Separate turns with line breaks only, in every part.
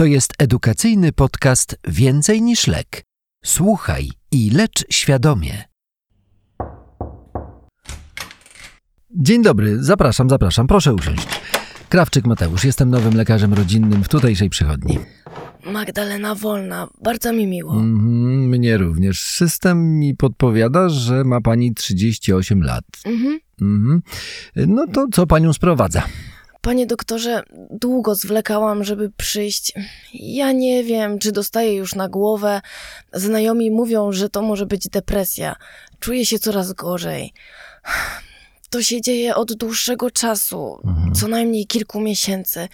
To jest edukacyjny podcast Więcej niż lek. Słuchaj i lecz świadomie. Dzień dobry, zapraszam, zapraszam, proszę usiąść. Krawczyk Mateusz, jestem nowym lekarzem rodzinnym w tutejszej przychodni.
Magdalena Wolna, bardzo mi miło.
Mhm, mnie również. System mi podpowiada, że ma pani 38 lat.
Mhm.
Mhm. No to co panią sprowadza?
Panie doktorze, długo zwlekałam, żeby przyjść. Ja nie wiem, czy dostaję już na głowę. Znajomi mówią, że to może być depresja. Czuję się coraz gorzej. To się dzieje od dłuższego czasu, co najmniej kilku miesięcy.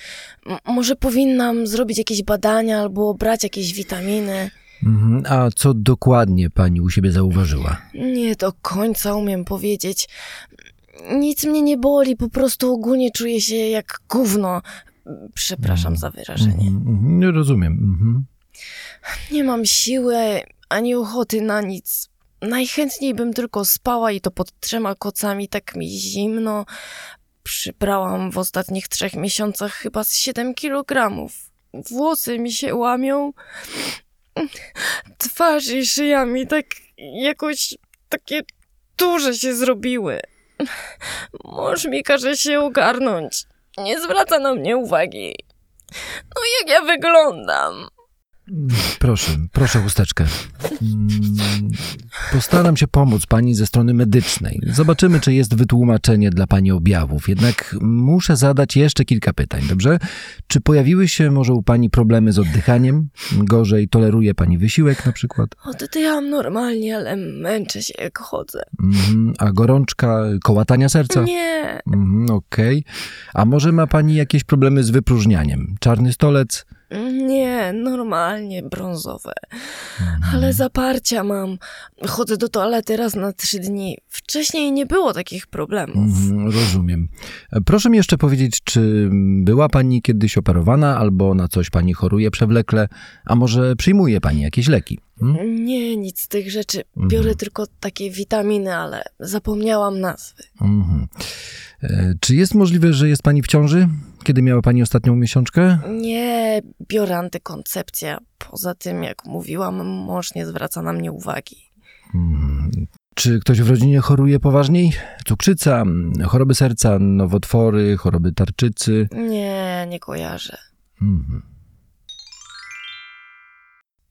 M- może powinnam zrobić jakieś badania albo brać jakieś witaminy.
Mhm. A co dokładnie pani u siebie zauważyła?
Nie do końca umiem powiedzieć. Nic mnie nie boli, po prostu ogólnie czuję się jak gówno. Przepraszam za wyrażenie.
Mhm, mhm, nie rozumiem. Mhm.
Nie mam siły ani ochoty na nic. Najchętniej bym tylko spała i to pod trzema kocami, tak mi zimno. Przybrałam w ostatnich trzech miesiącach chyba z 7 kilogramów. Włosy mi się łamią. Twarz i szyja mi tak jakoś takie duże się zrobiły. Mąż mi każe się ogarnąć. Nie zwraca na mnie uwagi. No jak ja wyglądam?
Proszę, proszę chusteczkę. Mm, Postaram się pomóc pani ze strony medycznej. Zobaczymy, czy jest wytłumaczenie dla pani objawów. Jednak muszę zadać jeszcze kilka pytań, dobrze? Czy pojawiły się może u pani problemy z oddychaniem? Gorzej toleruje pani wysiłek na przykład?
Oddycham normalnie, ale męczę się jak chodzę.
Mhm, A gorączka, kołatania serca?
Nie,
Mhm, Okej. A może ma pani jakieś problemy z wypróżnianiem? Czarny stolec?
Nie, normalnie brązowe. Ale zaparcia mam. Chodzę do toalety raz na trzy dni. Wcześniej nie było takich problemów.
Mhm, rozumiem. Proszę mi jeszcze powiedzieć, czy była pani kiedyś operowana, albo na coś pani choruje przewlekle, a może przyjmuje pani jakieś leki? Hmm?
Nie, nic z tych rzeczy. Biorę tylko takie witaminy, ale zapomniałam nazwy.
Mhm. E, Czy jest możliwe, że jest pani w ciąży? Kiedy miała pani ostatnią miesiączkę?
Nie, biorę antykoncepcję. Poza tym, jak mówiłam, mąż nie zwraca na mnie uwagi.
Czy ktoś w rodzinie choruje poważniej? Cukrzyca, choroby serca, nowotwory, choroby tarczycy?
Nie, nie kojarzę.
Mhm.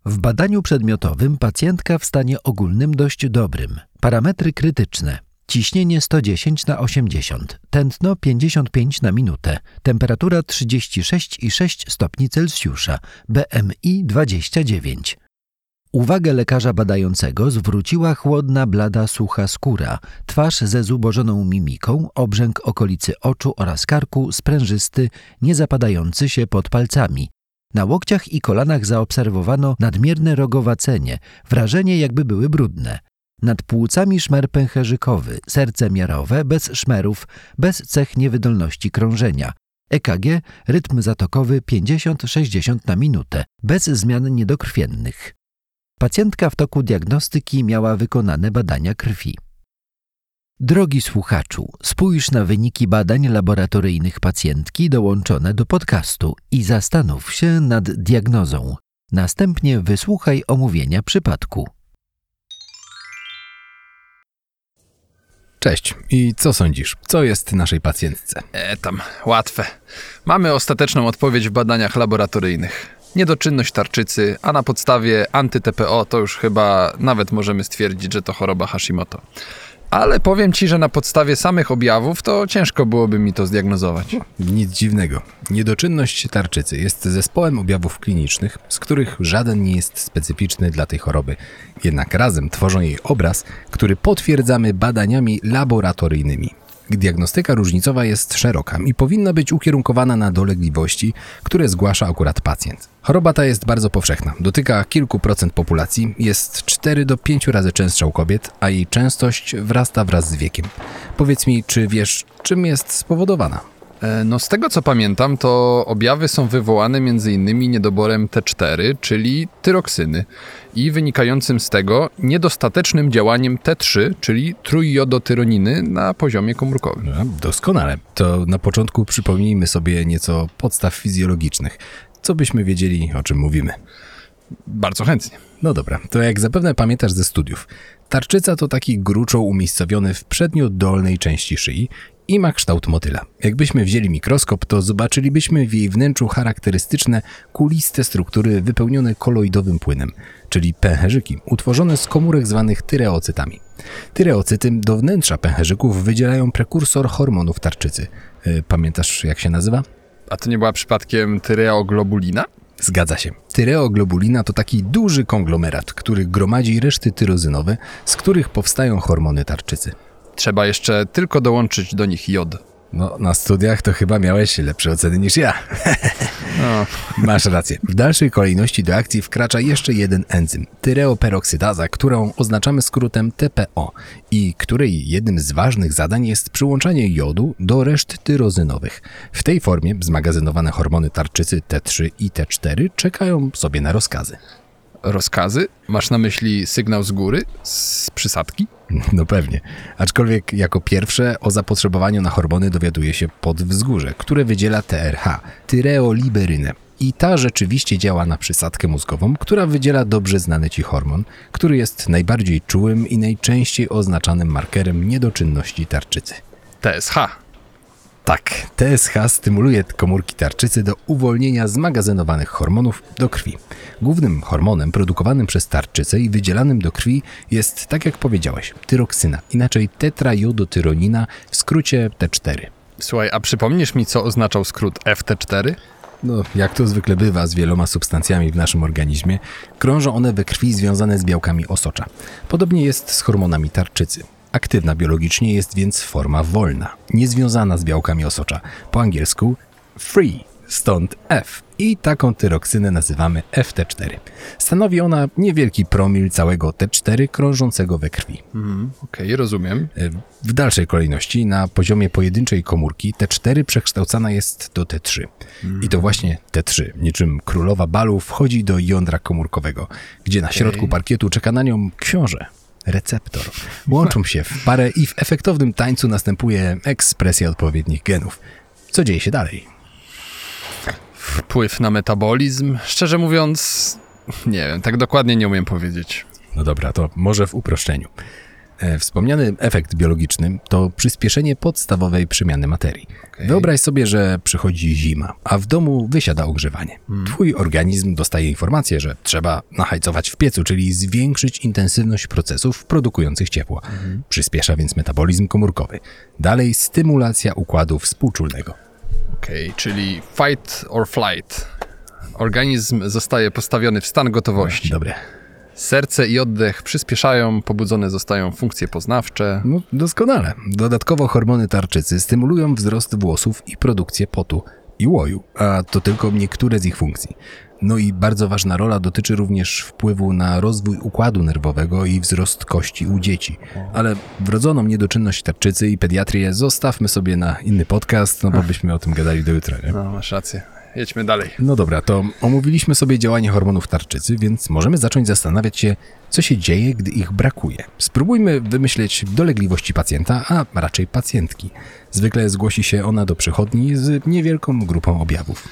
W badaniu przedmiotowym pacjentka w stanie ogólnym dość dobrym. Parametry krytyczne. Ciśnienie 110 na 80, tętno 55 na minutę, temperatura 36,6 stopni Celsjusza, BMI 29. Uwagę lekarza badającego zwróciła chłodna, blada, sucha skóra, twarz ze zubożoną mimiką, obrzęk okolicy oczu oraz karku sprężysty, nie zapadający się pod palcami. Na łokciach i kolanach zaobserwowano nadmierne rogowacenie, wrażenie jakby były brudne. Nad płucami szmer pęcherzykowy, serce miarowe, bez szmerów, bez cech niewydolności krążenia. EKG, rytm zatokowy 50-60 na minutę, bez zmian niedokrwiennych. Pacjentka w toku diagnostyki miała wykonane badania krwi. Drogi słuchaczu, spójrz na wyniki badań laboratoryjnych pacjentki dołączone do podcastu i zastanów się nad diagnozą. Następnie wysłuchaj omówienia przypadku.
Cześć. I co sądzisz? Co jest naszej pacjentce?
E, tam, łatwe. Mamy ostateczną odpowiedź w badaniach laboratoryjnych. Niedoczynność tarczycy, a na podstawie anty-TPO to już chyba nawet możemy stwierdzić, że to choroba Hashimoto. Ale powiem ci, że na podstawie samych objawów to ciężko byłoby mi to zdiagnozować.
Nic dziwnego. Niedoczynność tarczycy jest zespołem objawów klinicznych, z których żaden nie jest specyficzny dla tej choroby. Jednak razem tworzą jej obraz, który potwierdzamy badaniami laboratoryjnymi. Diagnostyka różnicowa jest szeroka i powinna być ukierunkowana na dolegliwości, które zgłasza akurat pacjent. Choroba ta jest bardzo powszechna, dotyka kilku procent populacji, jest 4 do 5 razy częstsza u kobiet, a jej częstość wzrasta wraz z wiekiem. Powiedz mi, czy wiesz, czym jest spowodowana?
E, No z tego co pamiętam, to objawy są wywołane m.in. niedoborem T4, czyli tyroksyny i wynikającym z tego niedostatecznym działaniem T3, czyli trójjodotyroniny na poziomie komórkowym.
No, doskonale. To na początku przypomnijmy sobie nieco podstaw fizjologicznych. co byśmy wiedzieli, o czym mówimy.
Bardzo chętnie.
No dobra, to jak zapewne pamiętasz ze studiów, tarczyca to taki gruczoł umiejscowiony w przednio-dolnej części szyi i ma kształt motyla. Jakbyśmy wzięli mikroskop, to zobaczylibyśmy w jej wnętrzu charakterystyczne kuliste struktury wypełnione koloidowym płynem, czyli pęcherzyki, utworzone z komórek zwanych tyreocytami. Tyreocyty do wnętrza pęcherzyków wydzielają prekursor hormonów tarczycy. Y, Pamiętasz jak się nazywa?
A to nie była przypadkiem tyreoglobulina?
Zgadza się. Tyreoglobulina to taki duży konglomerat, który gromadzi reszty tyrozynowe, z których powstają hormony tarczycy.
Trzeba jeszcze tylko dołączyć do nich jod.
No, na studiach to chyba miałeś lepsze oceny niż ja.
No,
Masz rację. W dalszej kolejności do akcji wkracza jeszcze jeden enzym, tyreoperoksydaza, którą oznaczamy skrótem TPO i której jednym z ważnych zadań jest przyłączanie jodu do reszt tyrozynowych. W tej formie zmagazynowane hormony tarczycy T3 i T4 czekają sobie na rozkazy.
Rozkazy? Masz na myśli sygnał z góry? Z przysadki?
No pewnie. Aczkolwiek jako pierwsze o zapotrzebowaniu na hormony dowiaduje się podwzgórze, które wydziela TRH, tyreoliberynę. I ta rzeczywiście działa na przysadkę mózgową, która wydziela dobrze znany ci hormon, który jest najbardziej czułym i najczęściej oznaczanym markerem niedoczynności tarczycy.
TSH.
Tak, TSH stymuluje komórki tarczycy do uwolnienia zmagazynowanych hormonów do krwi. Głównym hormonem produkowanym przez tarczycę i wydzielanym do krwi jest, tak jak powiedziałeś, tyroksyna, inaczej tetrajodotyronina, w skrócie T4.
Słuchaj, a przypomnisz mi, co oznaczał skrót FT4?
No, jak to zwykle bywa z wieloma substancjami w naszym organizmie, krążą one we krwi związane z białkami osocza. Podobnie jest z hormonami tarczycy. Aktywna biologicznie jest więc forma wolna, niezwiązana z białkami osocza. Po angielsku free, stąd F. I taką tyroksynę nazywamy FT4. Stanowi ona niewielki promil całego T4 krążącego we krwi.
Okej, rozumiem.
W dalszej kolejności na poziomie pojedynczej komórki T4 przekształcana jest do T3. I to właśnie T3, niczym królowa balu, wchodzi do jądra komórkowego, gdzie na środku parkietu czeka na nią książę, receptor. Łączą się w parę i w efektownym tańcu następuje ekspresja odpowiednich genów. Co dzieje się dalej?
Wpływ na metabolizm? Szczerze mówiąc, nie wiem, tak dokładnie nie umiem powiedzieć.
No dobra, to może w uproszczeniu. E, Wspomniany efekt biologiczny to przyspieszenie podstawowej przemiany materii.
Okej.
Wyobraź sobie, że przychodzi zima, a w domu wysiada ogrzewanie. Twój organizm dostaje informację, że trzeba nachajcować w piecu, czyli zwiększyć intensywność procesów produkujących ciepło. Przyspiesza więc metabolizm komórkowy. Dalej stymulacja układu współczulnego.
Okej, czyli fight or flight. Organizm zostaje postawiony w stan gotowości.
Dobre.
Serce i oddech przyspieszają, pobudzone zostają funkcje poznawcze.
No, doskonale. Dodatkowo hormony tarczycy stymulują wzrost włosów i produkcję potu i łoju, a to tylko niektóre z ich funkcji. No i bardzo ważna rola dotyczy również wpływu na rozwój układu nerwowego i wzrost kości u dzieci. Ale wrodzoną niedoczynność tarczycy i pediatrię zostawmy sobie na inny podcast, no bo byśmy o tym gadali do jutra, nie?
No, masz rację. Jedźmy dalej.
No dobra, to omówiliśmy sobie działanie hormonów tarczycy, więc możemy zacząć zastanawiać się, co się dzieje, gdy ich brakuje. Spróbujmy wymyśleć dolegliwości pacjenta, a raczej pacjentki. Zwykle zgłosi się ona do przychodni z niewielką grupą objawów.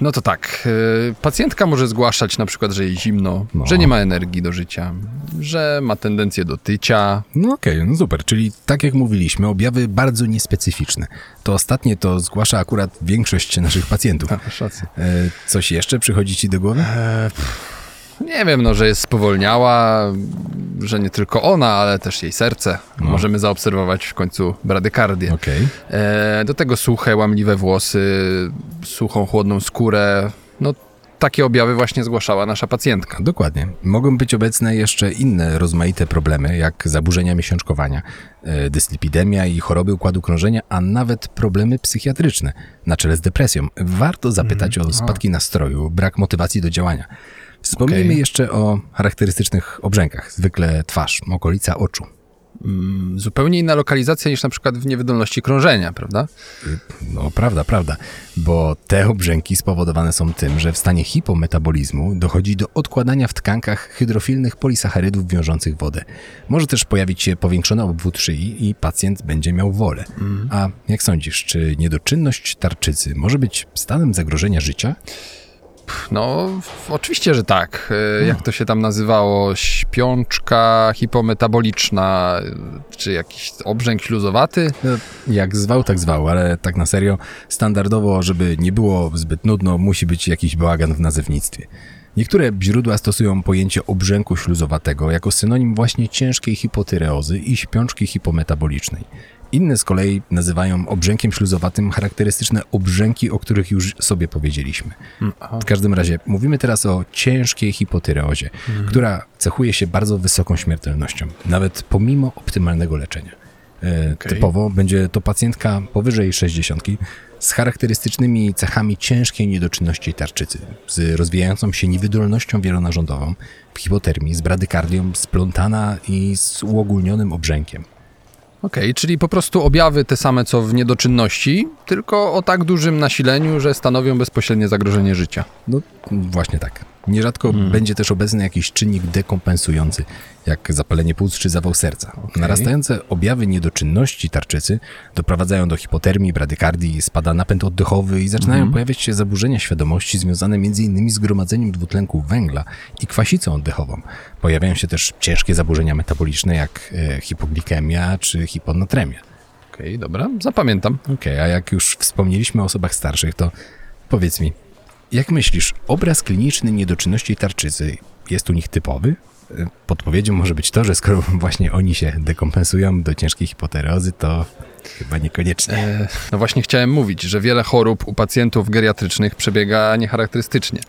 No to tak. y, Pacjentka może zgłaszać na przykład, że jej zimno,
No.
że nie ma energii do życia, że ma tendencję do tycia.
No okej, no super, czyli tak jak mówiliśmy, objawy bardzo niespecyficzne. To ostatnie to zgłasza akurat większość naszych pacjentów.
Rację.
E, coś jeszcze przychodzi ci do głowy?
Nie wiem, no, że jest spowolniała, że nie tylko ona, ale też jej serce.
No.
Możemy zaobserwować w końcu bradykardię.
Okej.
E, do tego suche, łamliwe włosy, suchą, chłodną skórę. No, takie objawy właśnie zgłaszała nasza pacjentka.
Dokładnie. Mogą być obecne jeszcze inne rozmaite problemy, jak zaburzenia miesiączkowania, e, dyslipidemia i choroby układu krążenia, a nawet problemy psychiatryczne na czele z depresją. Warto zapytać o spadki nastroju, brak motywacji do działania. Wspomnijmy
Okej.
jeszcze o charakterystycznych obrzękach, zwykle twarz, okolica oczu.
Zupełnie inna lokalizacja niż na przykład w niewydolności krążenia, prawda?
No, prawda, prawda, bo te obrzęki spowodowane są tym, że w stanie hipometabolizmu dochodzi do odkładania w tkankach hydrofilnych polisacharydów wiążących wodę. Może też pojawić się powiększony obwód szyi i pacjent będzie miał wolę. A jak sądzisz, czy niedoczynność tarczycy może być stanem zagrożenia życia?
No, oczywiście, że tak. E, Jak to się tam nazywało? Śpiączka hipometaboliczna, e, czy jakiś obrzęk śluzowaty?
No, Jak zwał, tak zwał, ale tak na serio, standardowo, żeby nie było zbyt nudno, musi być jakiś bałagan w nazewnictwie. Niektóre źródła stosują pojęcie obrzęku śluzowatego jako synonim właśnie ciężkiej hipotyreozy i śpiączki hipometabolicznej. Inne z kolei nazywają obrzękiem śluzowatym charakterystyczne obrzęki, o których już sobie powiedzieliśmy. W każdym razie mówimy teraz o ciężkiej hipotyreozie, która cechuje się bardzo wysoką śmiertelnością, nawet pomimo optymalnego leczenia. E,
Okej.
Typowo będzie to pacjentka powyżej 60 z charakterystycznymi cechami ciężkiej niedoczynności tarczycy, z rozwijającą się niewydolnością wielonarządową, hipotermii, z bradykardią, splątana i z uogólnionym obrzękiem.
Okej, czyli po prostu objawy te same co w niedoczynności, tylko o tak dużym nasileniu, że stanowią bezpośrednie zagrożenie życia.
No właśnie tak. Nierzadko będzie też obecny jakiś czynnik dekompensujący, jak zapalenie płuc czy zawał serca. Narastające objawy niedoczynności tarczycy doprowadzają do hipotermii, bradykardii, spada napęd oddechowy i zaczynają pojawiać się zaburzenia świadomości związane m.in. z gromadzeniem dwutlenku węgla i kwasicą oddechową. Pojawiają się też ciężkie zaburzenia metaboliczne jak e, hipoglikemia czy hiponatremia.
Okej, dobra, zapamiętam.
Okej, a jak już wspomnieliśmy o osobach starszych, to powiedz mi, jak myślisz, obraz kliniczny niedoczynności tarczycy jest u nich typowy? Podpowiedzią może być to, że skoro właśnie oni się dekompensują do ciężkiej hipotereozy, to chyba niekoniecznie.
E, No właśnie chciałem mówić, że wiele chorób u pacjentów geriatrycznych przebiega niecharakterystycznie.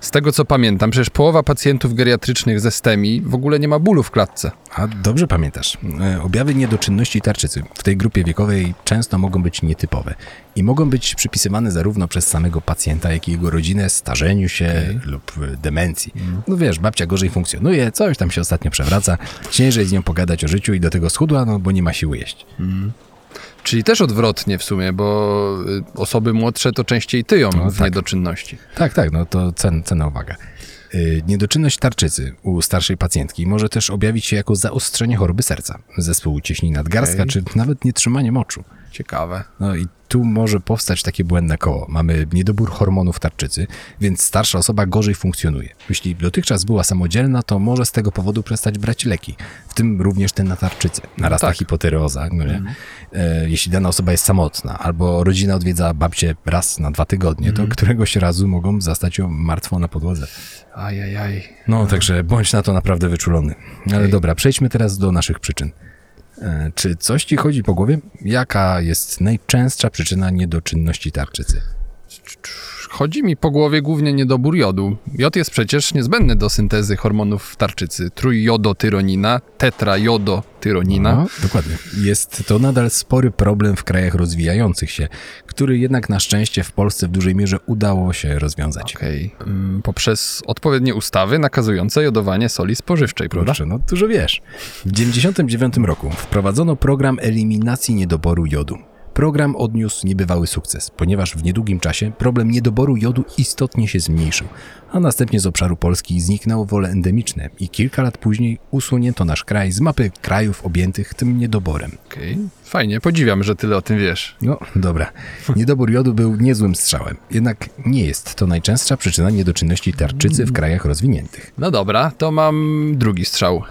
Z tego co pamiętam, przecież połowa pacjentów geriatrycznych ze STEMI w ogóle nie ma bólu w klatce.
A dobrze pamiętasz, e, objawy niedoczynności tarczycy w tej grupie wiekowej często mogą być nietypowe i mogą być przypisywane zarówno przez samego pacjenta, jak i jego rodzinę starzeniu się lub e, demencji. No wiesz, babcia gorzej funkcjonuje, coś tam się ostatnio przewraca, ciężej z nią pogadać o życiu i do tego schudła, no bo nie ma siły jeść.
Czyli też odwrotnie w sumie, bo y, osoby młodsze to częściej tyją
No
w
tak.
niedoczynności.
Tak, tak, no to cen, cenna uwaga. Yy, Niedoczynność tarczycy u starszej pacjentki może też objawić się jako zaostrzenie choroby serca, zespół cieśni nadgarstka,
Okej.
czy nawet nietrzymanie moczu.
Ciekawe.
No i tu może powstać takie błędne koło. Mamy niedobór hormonów tarczycy, więc starsza osoba gorzej funkcjonuje. Jeśli dotychczas była samodzielna, to może z tego powodu przestać brać leki, w tym również ten na tarczycę. Narasta
tak.
hipotyreoza, no nie? E, jeśli dana osoba jest samotna, albo rodzina odwiedza babcię raz na dwa tygodnie, to któregoś razu mogą zastać ją martwą na podłodze.
Ajajaj.
No, także bądź na to naprawdę wyczulony. Ale
Okej.
dobra, przejdźmy teraz do naszych przyczyn. E, Czy coś ci chodzi po głowie? Jaka jest najczęstsza przyczyna niedoczynności tarczycy?
Chodzi mi po głowie głównie niedobór jodu. Jod jest przecież niezbędny do syntezy hormonów w tarczycy. Trójjodotyronina, tetrajodotyronina.
No, dokładnie. Jest to nadal spory problem w krajach rozwijających się, który jednak na szczęście w Polsce w dużej mierze udało się rozwiązać.
Okej. Mm, Poprzez odpowiednie ustawy nakazujące jodowanie soli spożywczej, prawda?
Proszę, no dużo wiesz. W 1999 roku wprowadzono program eliminacji niedoboru jodu. Program odniósł niebywały sukces, ponieważ w niedługim czasie problem niedoboru jodu istotnie się zmniejszył, a następnie z obszaru Polski zniknęło wole endemiczne i kilka lat później usunięto nasz kraj z mapy krajów objętych tym niedoborem.
Okej. Fajnie, podziwiam, że tyle o tym wiesz.
No, dobra. Niedobór jodu był niezłym strzałem, jednak nie jest to najczęstsza przyczyna niedoczynności tarczycy w krajach rozwiniętych.
No dobra, to mam drugi strzał.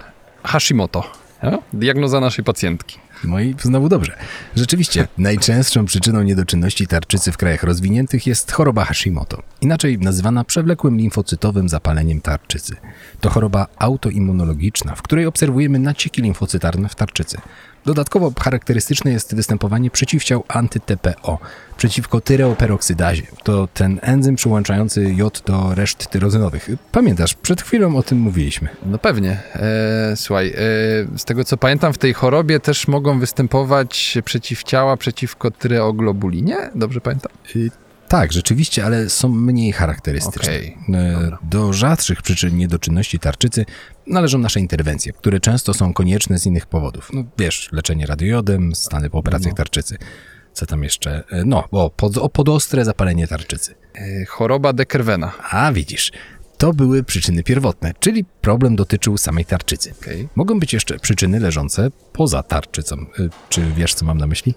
Hashimoto. Ja? Diagnoza naszej pacjentki.
No i znowu dobrze. Rzeczywiście, najczęstszą przyczyną niedoczynności tarczycy w krajach rozwiniętych jest choroba Hashimoto, inaczej nazywana przewlekłym limfocytowym zapaleniem tarczycy. To choroba autoimmunologiczna, w której obserwujemy nacieki limfocytarne w tarczycy. Dodatkowo charakterystyczne jest występowanie przeciwciał anty-TPO przeciwko tyreoperoksydazie. To ten enzym przyłączający jod do reszt tyrozynowych. Pamiętasz, przed chwilą o tym mówiliśmy.
No pewnie. E, słuchaj, e, z tego co pamiętam, w tej chorobie też mogą występować przeciwciała przeciwko tyreoglobulinie? Dobrze pamiętam?
Y, Tak, rzeczywiście, ale są mniej charakterystyczne.
Okej,
E, Do rzadszych przyczyn niedoczynności tarczycy należą nasze interwencje, które często są konieczne z innych powodów. No wiesz, leczenie radiojodem, stany po operacjach tarczycy. Co tam jeszcze? E, No, o, pod, o podostre zapalenie tarczycy.
E, choroba Dekerwena.
A widzisz, to były przyczyny pierwotne, czyli problem dotyczył samej tarczycy.
Okej.
Mogą być jeszcze przyczyny leżące poza tarczycą. Czy wiesz, co mam na myśli?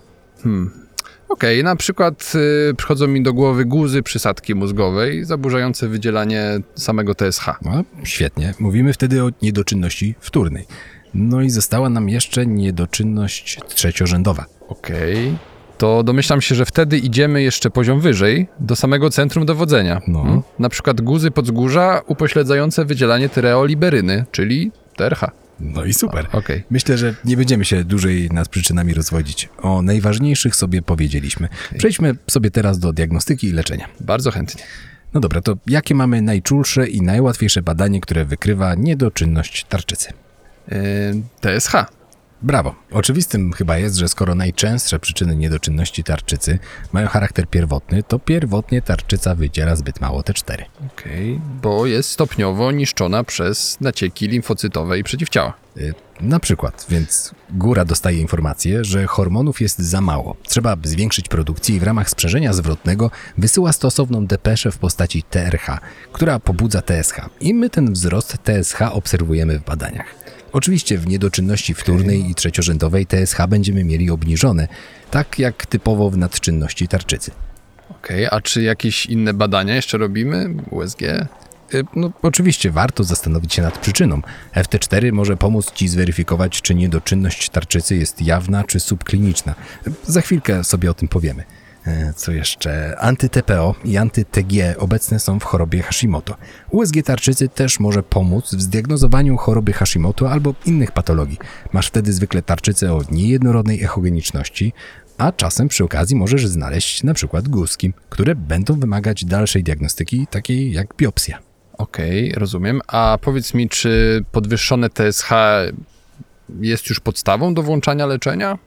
Okej, na przykład y, przychodzą mi do głowy guzy przysadki mózgowej zaburzające wydzielanie samego TSH.
No, świetnie. Mówimy wtedy o niedoczynności wtórnej. No i została nam jeszcze niedoczynność trzeciorzędowa.
Okej. To domyślam się, że wtedy idziemy jeszcze poziom wyżej, do samego centrum dowodzenia.
No.
Hmm? Na przykład guzy podzgórza upośledzające wydzielanie tyreoliberyny, czyli TRH.
No i super.
Okej.
Myślę, że nie będziemy się dłużej nad przyczynami rozwodzić. O najważniejszych sobie powiedzieliśmy. Przejdźmy sobie teraz do diagnostyki i leczenia.
Bardzo chętnie.
No dobra, to jakie mamy najczulsze i najłatwiejsze badanie, które wykrywa niedoczynność tarczycy?
Yy, TSH.
Brawo. Oczywistym chyba jest, że skoro najczęstsze przyczyny niedoczynności tarczycy mają charakter pierwotny, to pierwotnie tarczyca wydziela zbyt mało T4.
Okej, bo jest stopniowo niszczona przez nacieki limfocytowe i przeciwciała.
Y, Na przykład, więc góra dostaje informację, że hormonów jest za mało. Trzeba zwiększyć produkcję i w ramach sprzężenia zwrotnego wysyła stosowną depeszę w postaci TRH, która pobudza TSH. I my ten wzrost TSH obserwujemy w badaniach. Oczywiście w niedoczynności wtórnej i trzeciorzędowej TSH będziemy mieli obniżone, tak jak typowo w nadczynności tarczycy.
Okej, a czy jakieś inne badania jeszcze robimy? USG?
Y, No, oczywiście warto zastanowić się nad przyczyną. FT4 może pomóc Ci zweryfikować, czy niedoczynność tarczycy jest jawna czy subkliniczna. Y, Za chwilkę sobie o tym powiemy. E, Co jeszcze? Anty-TPO i anty-TG obecne są w chorobie Hashimoto. USG tarczycy też może pomóc w zdiagnozowaniu choroby Hashimoto albo innych patologii. Masz wtedy zwykle tarczycę o niejednorodnej echogeniczności, a czasem przy okazji możesz znaleźć na przykład guzki, które będą wymagać dalszej diagnostyki, takiej jak biopsja.
Okej, rozumiem. A powiedz mi, czy podwyższone TSH jest już podstawą do włączania leczenia?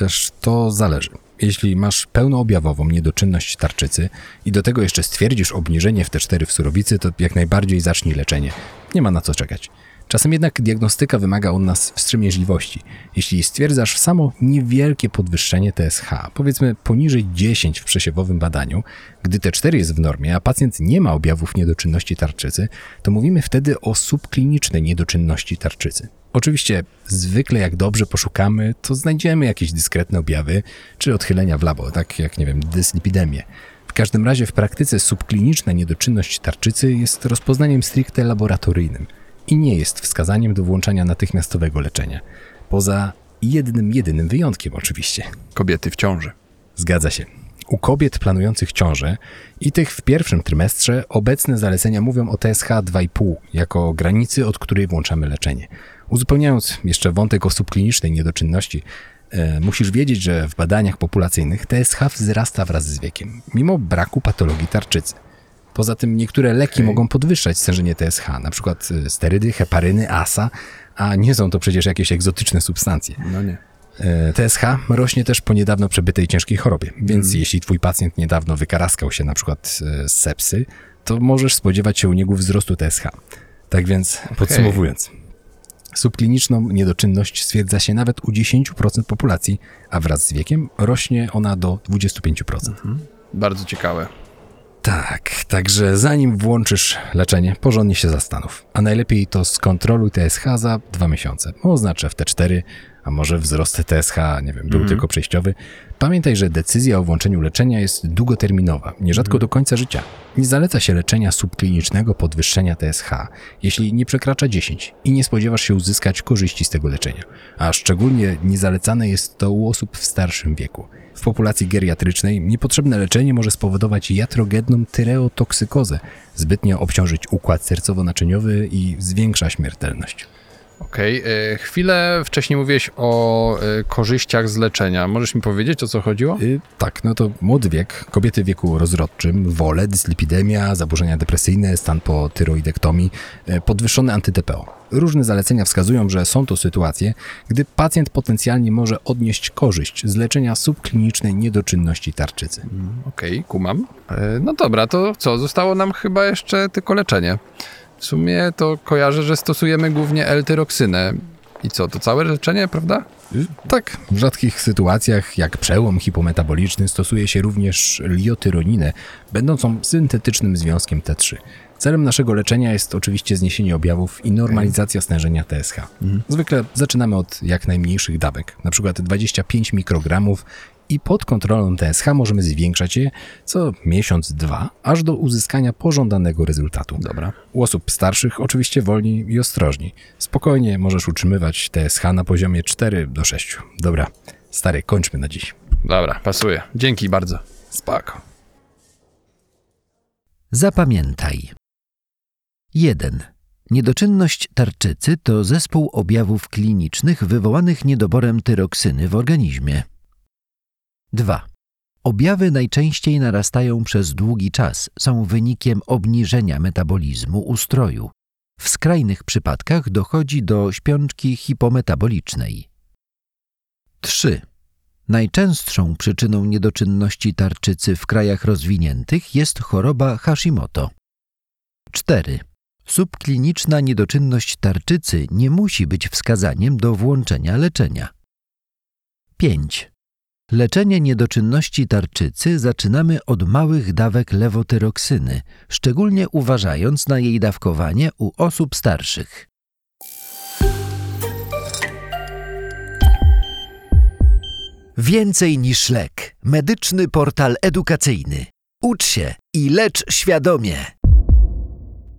Wiesz, to zależy. Jeśli masz pełnoobjawową niedoczynność tarczycy i do tego jeszcze stwierdzisz obniżenie w T4 w surowicy, to jak najbardziej zacznij leczenie. Nie ma na co czekać. Czasem jednak diagnostyka wymaga od nas wstrzemięźliwości. Jeśli stwierdzasz samo niewielkie podwyższenie TSH, powiedzmy poniżej 10 w przesiewowym badaniu, gdy T4 jest w normie, a pacjent nie ma objawów niedoczynności tarczycy, to mówimy wtedy o subklinicznej niedoczynności tarczycy. Oczywiście, zwykle jak dobrze poszukamy, to znajdziemy jakieś dyskretne objawy czy odchylenia w labo, tak jak, nie wiem, dyslipidemię. W każdym razie w praktyce subkliniczna niedoczynność tarczycy jest rozpoznaniem stricte laboratoryjnym i nie jest wskazaniem do włączania natychmiastowego leczenia. Poza jednym, jedynym wyjątkiem oczywiście.
Kobiety w ciąży.
Zgadza się. U kobiet planujących ciążę i tych w pierwszym trymestrze obecne zalecenia mówią o TSH 2,5 jako granicy, od której włączamy leczenie. Uzupełniając jeszcze wątek o subklinicznej niedoczynności, e, musisz wiedzieć, że w badaniach populacyjnych TSH wzrasta wraz z wiekiem, mimo braku patologii tarczycy. Poza tym niektóre leki
Okej.
mogą podwyższać stężenie TSH, na przykład e, sterydy, heparyny, ASA, a nie są to przecież jakieś egzotyczne substancje.
No nie.
E, TSH rośnie też po niedawno przebytej ciężkiej chorobie, więc jeśli twój pacjent niedawno wykaraskał się na przykład z sepsy, to możesz spodziewać się u niego wzrostu TSH. Tak więc, podsumowując, subkliniczną niedoczynność stwierdza się nawet u 10% populacji, a wraz z wiekiem rośnie ona do 25%.
Bardzo ciekawe.
Tak, także zanim włączysz leczenie, porządnie się zastanów. A najlepiej to skontroluj TSH za dwa miesiące. Oznacz FT4, a może wzrost TSH, nie wiem, był tylko przejściowy. Pamiętaj, że decyzja o włączeniu leczenia jest długoterminowa, nierzadko do końca życia. Nie zaleca się leczenia subklinicznego podwyższenia TSH, jeśli nie przekracza 10 i nie spodziewasz się uzyskać korzyści z tego leczenia. A szczególnie niezalecane jest to u osób w starszym wieku. W populacji geriatrycznej niepotrzebne leczenie może spowodować jatrogenną tyreotoksykozę, zbytnio obciążyć układ sercowo-naczyniowy i zwiększa śmiertelność.
Okej, e, chwilę wcześniej mówiłeś o e, korzyściach z leczenia. Możesz mi powiedzieć, o co chodziło?
Y, tak, no to młody wiek, kobiety w wieku rozrodczym, wole, dyslipidemia, zaburzenia depresyjne, stan po tyroidektomii, y, podwyższony anty-TPO. Różne zalecenia wskazują, że są to sytuacje, gdy pacjent potencjalnie może odnieść korzyść z leczenia subklinicznej niedoczynności tarczycy.
Okej, kumam. E, No dobra, to co? Zostało nam chyba jeszcze tylko leczenie. W sumie to kojarzę, że stosujemy głównie L-tyroksynę. I co, to całe leczenie, prawda?
Tak, w rzadkich sytuacjach, jak przełom hipometaboliczny, stosuje się również liotyroninę, będącą syntetycznym związkiem T3. Celem naszego leczenia jest oczywiście zniesienie objawów i normalizacja stężenia TSH. Zwykle zaczynamy od jak najmniejszych dawek, na przykład 25 mikrogramów i pod kontrolą TSH możemy zwiększać je co miesiąc, dwa, aż do uzyskania pożądanego rezultatu.
Dobra.
U osób starszych oczywiście wolniej i ostrożniej. Spokojnie możesz utrzymywać TSH na poziomie 4 do 6. Dobra, stary, kończmy na dziś.
Dobra, pasuje. Dzięki bardzo.
Spoko.
Zapamiętaj. 1. Niedoczynność tarczycy to zespół objawów klinicznych wywołanych niedoborem tyroksyny w organizmie. 2. Objawy najczęściej narastają przez długi czas, są wynikiem obniżenia metabolizmu ustroju. W skrajnych przypadkach dochodzi do śpiączki hipometabolicznej. 3. Najczęstszą przyczyną niedoczynności tarczycy w krajach rozwiniętych jest choroba Hashimoto. 4. Subkliniczna niedoczynność tarczycy nie musi być wskazaniem do włączenia leczenia. 5. Leczenie niedoczynności tarczycy zaczynamy od małych dawek lewotyroksyny, szczególnie uważając na jej dawkowanie u osób starszych. Więcej niż lek. Medyczny portal edukacyjny. Ucz się i lecz świadomie.